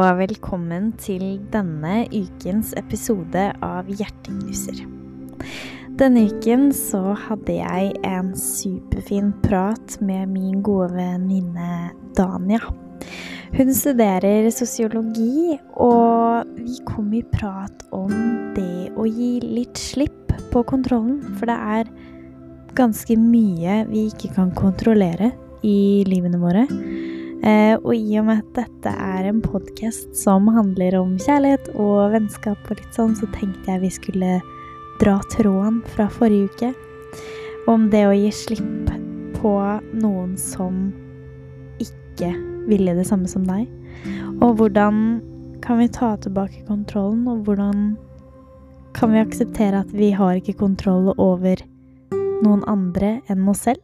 og velkommen til denne ukens episode av Hjerteknuser. Denne uken så hadde jeg en superfin prat med min gode venninne Dania. Hun studerer sosiologi, og vi kom i prat om det å gi litt slipp på kontrollen, for det er ganske mye vi ikke kan kontrollere i livene våre. Eh, og i og med at dette er en podkast som handler om kjærlighet og vennskap og litt sånn, så tenkte jeg vi skulle dra tråden fra forrige uke om det å gi slipp på noen som ikke ville det samme som deg. Og hvordan kan vi ta tilbake kontrollen, og hvordan kan vi akseptere at vi har ikke kontroll over noen andre enn oss selv?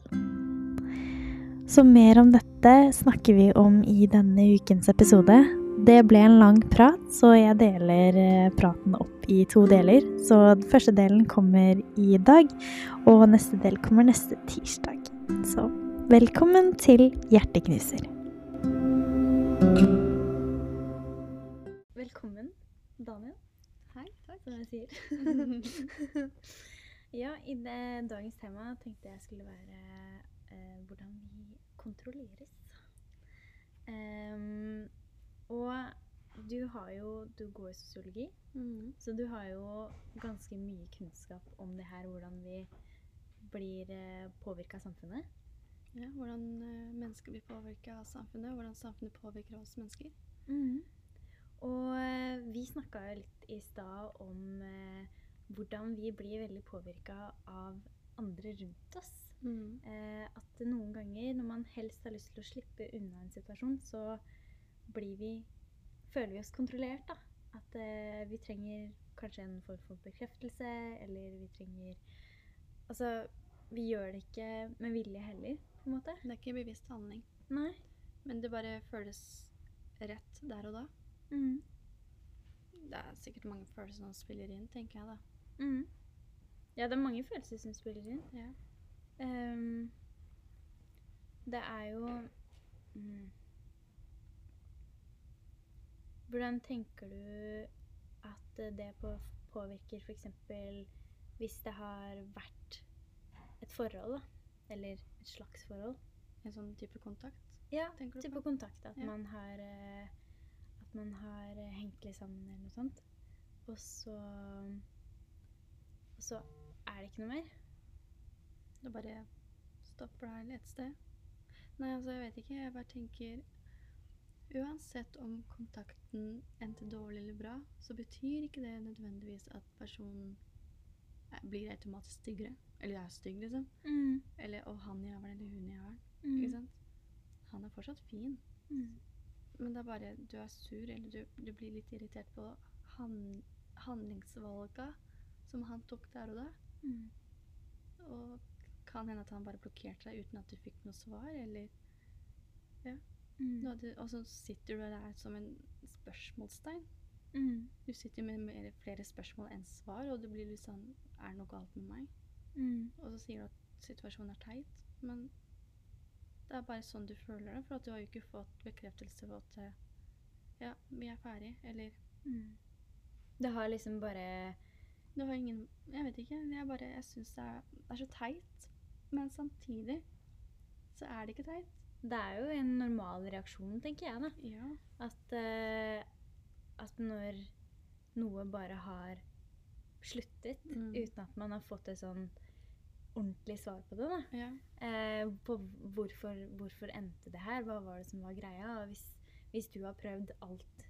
Så mer om dette snakker vi om i denne ukens episode. Det ble en lang prat, så jeg deler eh, praten opp i to deler. Så den første delen kommer i dag, og neste del kommer neste tirsdag. Så velkommen til Hjerteknuser. Velkommen, Daniel. Hei, takk. Som jeg sier. ja, i det, dagens tema tenkte jeg skulle være eh, hvordan vi kontrolleres. Um, og du har jo Du går i sosiologi, Mm. så du har jo ganske mye kunnskap om det her, hvordan vi blir eh, påvirka av samfunnet. Ja, hvordan eh, mennesker blir påvirka av samfunnet, og hvordan samfunnet påvirker oss mennesker. Og eh, vi snakka jo litt i stad om eh, hvordan vi blir veldig påvirka av andre rundt oss. Mm. Eh, at noen ganger når man helst har lyst til å slippe unna en situasjon, så blir vi føler vi oss kontrollert, da. At eh, vi trenger kanskje en form for bekreftelse, eller vi trenger Altså, vi gjør det ikke med vilje heller, på en måte. Det er ikke bevisst handling, Nei. men det bare føles rett der og da. Mm. Det er sikkert mange følelser som spiller inn, tenker jeg da. Mm. Ja, det er mange følelser som spiller inn. Ja. Ehm, det er jo mm. Hvordan tenker du at det på, påvirker f.eks. hvis det har vært et forhold, da? Eller et slags forhold? En sånn type kontakt. Ja, type på? kontakt. At Ja. man har eh, At man har eh, hengt litt sammen eller noe sånt. Og så Og så er det ikke noe mer. Det bare stopper der et sted. Nei, altså, jeg vet ikke. Jeg bare tenker Uansett om kontakten endte dårlig eller bra, så betyr ikke det nødvendigvis at personen er- blir automatisk styggere. Eller er stygg, liksom. Mm. Eller 'Å, han jævelen', eller 'hun jævelen'. Mm. Ikke sant? Han er fortsatt fin. Mm. Men det er bare du er sur, eller du, du blir litt irritert på han, handlingsvalga som han tok der og da. Mm. Og kan hende at han bare blokkerte deg uten at du fikk noe svar, eller Mm. noe du, Og så sitter du der som en spørsmålstegn. Mm. Du sitter med mer, flere spørsmål enn svar, og du blir litt sånn Er det noe galt med meg? Mm. Og så sier du at situasjonen er teit, men det er bare sånn du føler det, for at du har jo ikke fått bekreftelse på at eh, Ja, vi er ferdig, eller Mm. Det har liksom bare Du har ingen Jeg vet ikke. Jeg bare Jeg syns det, det er så teit. Men samtidig så er det ikke teit. Det er jo en normal reaksjon, tenker jeg, da. Ja. At, uh, at når noe bare har sluttet Mm. uten at man har fått et sånn ordentlig svar på det, da. ja. Uh, på hvorfor, hvorfor endte det her? Hva var det som var greia? Og hvis, hvis du har prøvd alt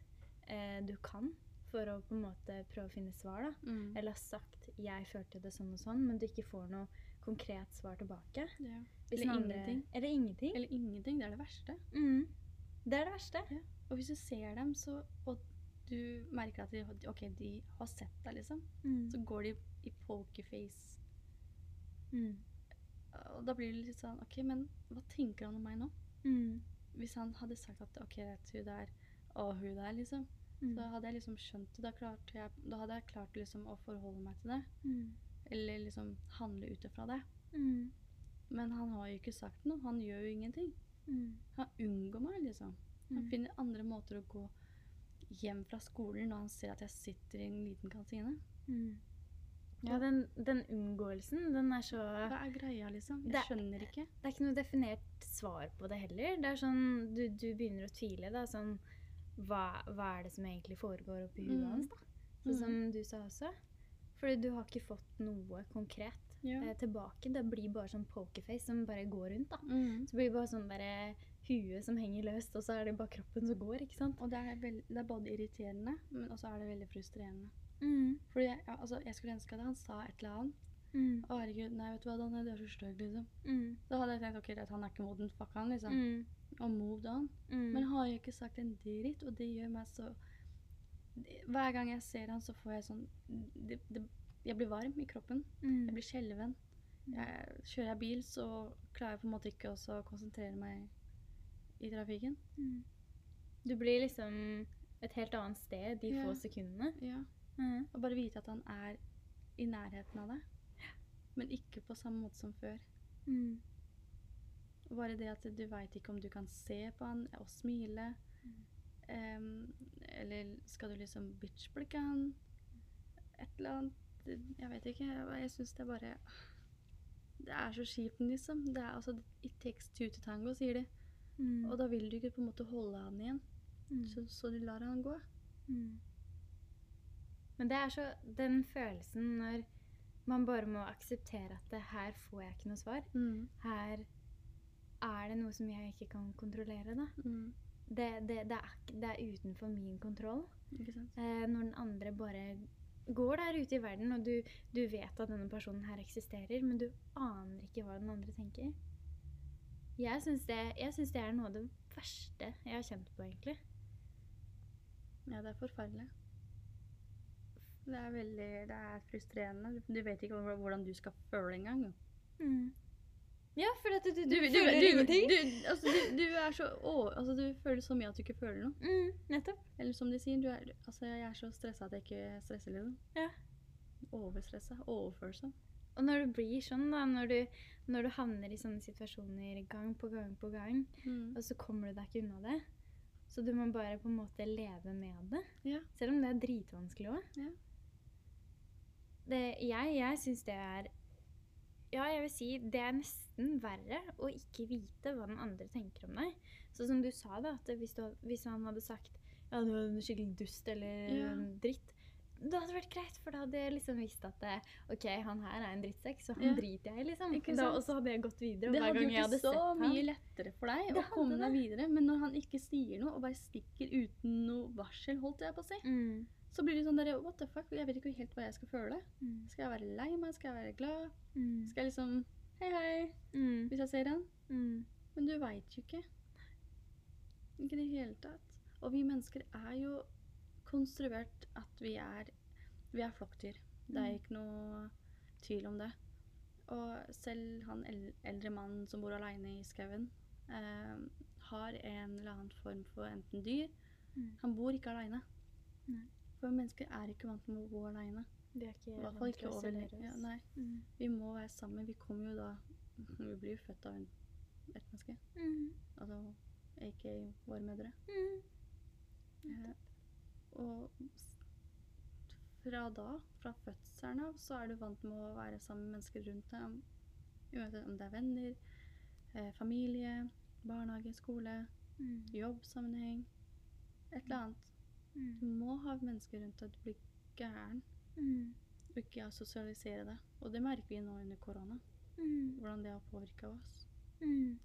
uh, du kan for å på en måte prøve å finne svar, da. Mm. Eller har sagt 'jeg følte det sånn og sånn', men du ikke får noe konkret svar tilbake. ja. Eller andre- ingenting. Eller ingenting. Eller ingenting. Det er det verste. Mm. Det er det verste. Og hvis du ser dem, så, og du merker at de, okay, de har sett deg, liksom, Mm. så går de i pokerface. Mm. Og da blir det litt sånn OK, men hva tenker han om meg nå? Mm. Hvis han hadde sagt at OK, hun der og hun der, liksom, Mm. så hadde jeg liksom skjønt det. Da, jeg, da hadde jeg klart liksom å forholde meg til det. Eller liksom handle ut ifra det. Mm. Men han har jo ikke sagt noe. Han gjør jo ingenting. Mm. Han unngår meg, liksom. Han Mm. finner andre måter å gå hjem fra skolen når han ser at jeg sitter i en liten kantine? Mm. Ja, den, den unngåelsen, den er så Hva er greia, liksom? Jeg Det- skjønner ikke. Det er ikke noe definert svar på det heller. Det er sånn, du, du begynner å tvile. Da, sånn, hva, hva er det som egentlig foregår oppi huet Mm. hans? da? Sånn som du sa også. Fordi du har ikke fått noe konkret Ja. eh, tilbake. Det blir bare sånn pokerface som bare går rundt. da. Mm. Så blir det bare sånn der, huet som henger løst, og så er det bare kroppen som går. ikke sant? Og det er, veld, det er både irriterende, men også er det veldig frustrerende. Mm. Fordi jeg, altså, jeg skulle ønske at han sa et eller annet. Mm. Å, herregud, nei, vet du hva, Daniel, du er så stygg, liksom. Mm. Da hadde jeg tenkt ok, greit, han er ikke moden, fuck han, liksom. Mm. Og moved on. Mm. Men har jeg ikke sagt en dritt, og det gjør meg så Hver gang jeg ser han, så får jeg sånn det, det, Jeg blir varm i kroppen. Mm. Jeg blir skjelven. Jeg, kjører jeg bil, så klarer jeg på en måte ikke også å konsentrere meg i trafikken. Mm. Du blir liksom et helt annet sted de Ja. få sekundene. Ja. Mm. Og bare vite at han er i nærheten av deg. Men ikke på samme måte som før. Mm. Bare det at du veit ikke om du kan se på han og smile. Em, eller skal du liksom bitchblikke han? Et eller annet. Jeg vet ikke. Jeg, syns det er bare Det er så kjipt, liksom. Det er, altså, It takes two to tango, sier de. Mm. Og da vil du ikke på en måte holde han igjen. Mm. Så, så du lar han gå. Mm. Men det er så den følelsen når man bare må akseptere at det, her får jeg ikke noe svar. Mm. Her er det noe som jeg ikke kan kontrollere. Da. Mm. Det, det, det, er, det er utenfor min kontroll. Eh, når den andre bare går der ute i verden, og du, du vet at denne personen her eksisterer, men du aner ikke hva den andre tenker. Jeg syns det, det er noe av det verste jeg har kjent på, egentlig. Ja, det er forferdelig. Det er veldig Det er frustrerende. Du- vet ikke hvordan du skal føle engang. jo. Ja, for at du, du, Du, du, føler du, ingenting. du, altså, du, er så å, altså, Du føler så mye at du ikke føler noe. Mm, nettopp. Eller som de sier, du er, altså, jeg er så stressa at jeg ikke stresser liksom. Ja. Overstressa. Overfølsom. Og når du blir sånn, da, når du, når du havner i sånne situasjoner gang på gang på gang, Mm. og så kommer du deg ikke unna det, så du må bare på en måte leve med det. Ja. Selv om det er dritvanskelig òg. Ja. Jeg, jeg syns det er Ja, jeg vil si det er nesten verre å ikke vite hva den andre tenker om deg. Så som du sa, da, at hvis, du, hvis han hadde sagt ja, du er en skikkelig dust eller Ja. dritt, det hadde vært greit, for da hadde jeg liksom visst at det, OK, han her er en drittsekk, så han Ja. driter jeg liksom. Da, og så hadde jeg gått videre. Det hadde gjort det så mye han lettere for deg Det å komme deg videre. Men når han ikke sier noe, og bare stikker uten noe varsel, holdt jeg på å si, mm. Så blir det sånn der What the fuck? Jeg vet ikke helt hva jeg skal føle. Mm. Skal jeg være lei meg? Skal jeg være glad? Mm. Skal jeg liksom Hei, hei, Mm. hvis jeg ser han. Mm. Men du veit jo ikke. Ikke i det hele tatt. Og vi mennesker er jo konstruert at vi er Vi er flokkdyr. Det er Mm. ikke noe tvil om det. Og selv han eldre mannen som bor aleine i skauen, eh, har en eller annen form for enten dyr Mm. Han bor ikke aleine. For mennesker er ikke vant med å bo aleine. I hvert fall ikke over ja. Nei. Mm. Vi må være sammen. Vi kommer jo da Vi blir jo født av en, et menneske. Mm. Altså aka våre mødre. Mm. Eh, og fra da, fra fødselen av, så er du vant med å være sammen med mennesker rundt deg. om det er venner, eh, familie, barnehage, skole, Mm. jobbsammenheng. Et eller annet. Mm. Du må ha mennesker rundt deg. Du blir gæren. Mm. Og ikke sosialisere deg. Og det merker vi nå under korona. Mm. Hvordan det har påvirka oss. Mm.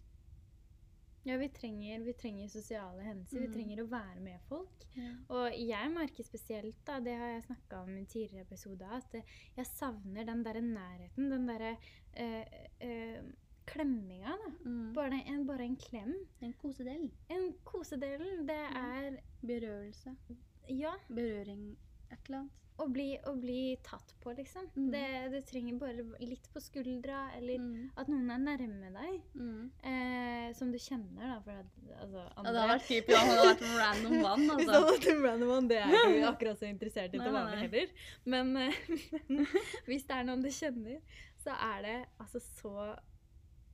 Ja, vi trenger, vi trenger sosiale hendelser. Mm. Vi trenger å være med folk. Ja. Og jeg merker spesielt, da, det har jeg snakka om i en tidligere episode, at jeg savner den derre nærheten. Den derre øh, eh, klemminga, da. Mm. Bare en, bare en klem. En kosedel. En kosedel, det er Berørelse. Ja, Berøring. Et eller annet. å bli, å bli tatt på, liksom. Mm. Det, du trenger bare litt på skuldra, eller Mm. at noen er nærme deg. Mm. Eh, som du kjenner, da. For at, altså, Ja, det hadde vært creepy om han hadde vært random mann. Hvis det Altså. hadde vært en random one, det er jeg ikke akkurat så interessert i til vanlig heller. Men, eh, hvis det er noen du kjenner, så er det altså så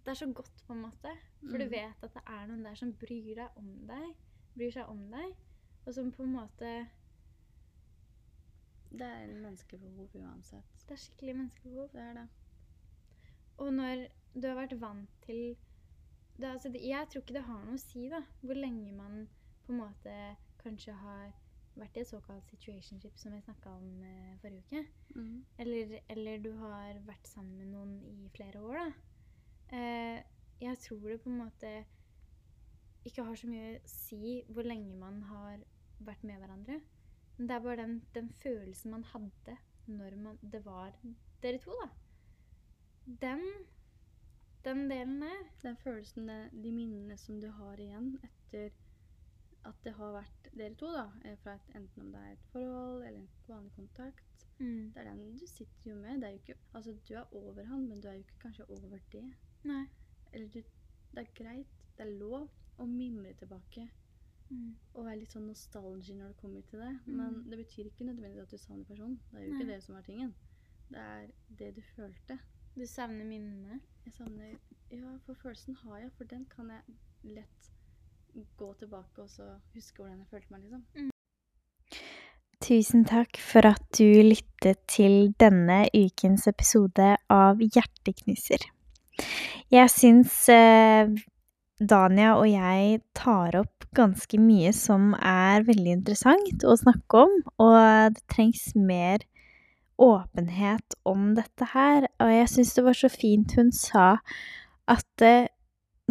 Det er så godt, på en måte. For du Mm. vet at det er noen der som bryr deg om deg. Bryr seg om deg. og som på en måte Det er en menneskebehov uansett. Det er skikkelig menneskebehov. Det er det. Og når du har vært vant til det, altså, det- Jeg tror ikke det har noe å si da, hvor lenge man på en måte kanskje har vært i et såkalt situationship, som jeg snakka om eh, forrige uke. Mm. Eller, eller du har vært sammen med noen i flere år, da. Eh, jeg tror det på en måte ikke har så mye å si hvor lenge man har vært med hverandre. Men det er bare den, den følelsen man hadde når man, det var dere to, da. Den, den delen der. Den følelsen, de minnene som du har igjen etter at det har vært dere to, da, eh, fra et, enten om det er et forhold eller en vanlig kontakt, Mm. det er den du sitter jo med. Det er jo ikke, altså Du er over han, men du er jo ikke kanskje over det. Nei. Eller du, det er greit, det er lov å mimre tilbake Mm. og være litt sånn nostalgi når det kommer til det. Mm. Men det betyr ikke nødvendigvis at du savner personen. Det er jo Nei. ikke det som er tingen. Det er det du følte. Du savner minnene? Jeg savner Ja, for følelsen har jeg, for den kan jeg lett gå tilbake og så huske hvordan jeg følte meg, liksom. Tusen takk for at du lyttet til denne ukens episode av Hjerteknuser. Jeg syns eh, Dania og jeg tar opp ganske mye som er veldig interessant å snakke om, og det trengs mer åpenhet om dette her. Og jeg syns det var så fint hun sa at eh,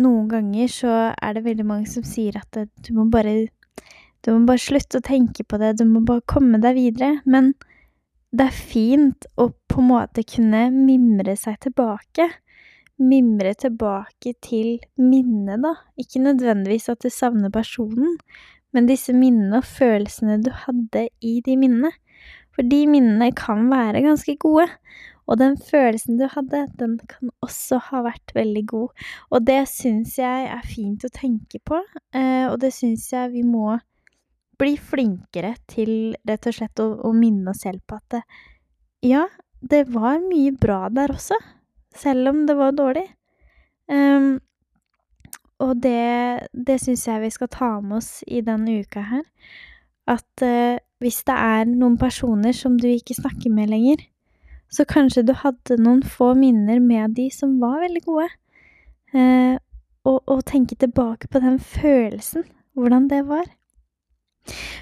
noen ganger så er det veldig mange som sier at eh, du må bare du må bare slutte å tenke på det, du må bare komme deg videre. Men det er fint å på en måte kunne mimre seg tilbake. Mimre tilbake til minnet, da. Ikke nødvendigvis at du savner personen, men disse minnene og følelsene du hadde i de minnene. For de minnene kan være ganske gode. Og den følelsen du hadde, den kan også ha vært veldig god. Og det syns jeg er fint å tenke på, eh, og det syns jeg vi må bli flinkere til rett og slett å, å minne oss selv på at ja, det var mye bra der også, selv om det var dårlig. Um, og det, det syns jeg vi skal ta med oss i denne uka her. At uh, hvis det er noen personer som du ikke snakker med lenger, så kanskje du hadde noen få minner med de som var veldig gode. Uh, og, og tenke tilbake på den følelsen, hvordan det var.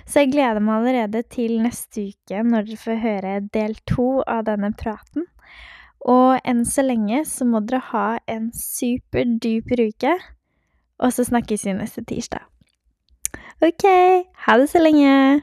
Så jeg gleder meg allerede til neste uke når dere får høre del to av denne praten. Og enn så lenge så må dere ha en superduper uke, og så snakkes vi neste tirsdag. Ok, ha det så lenge!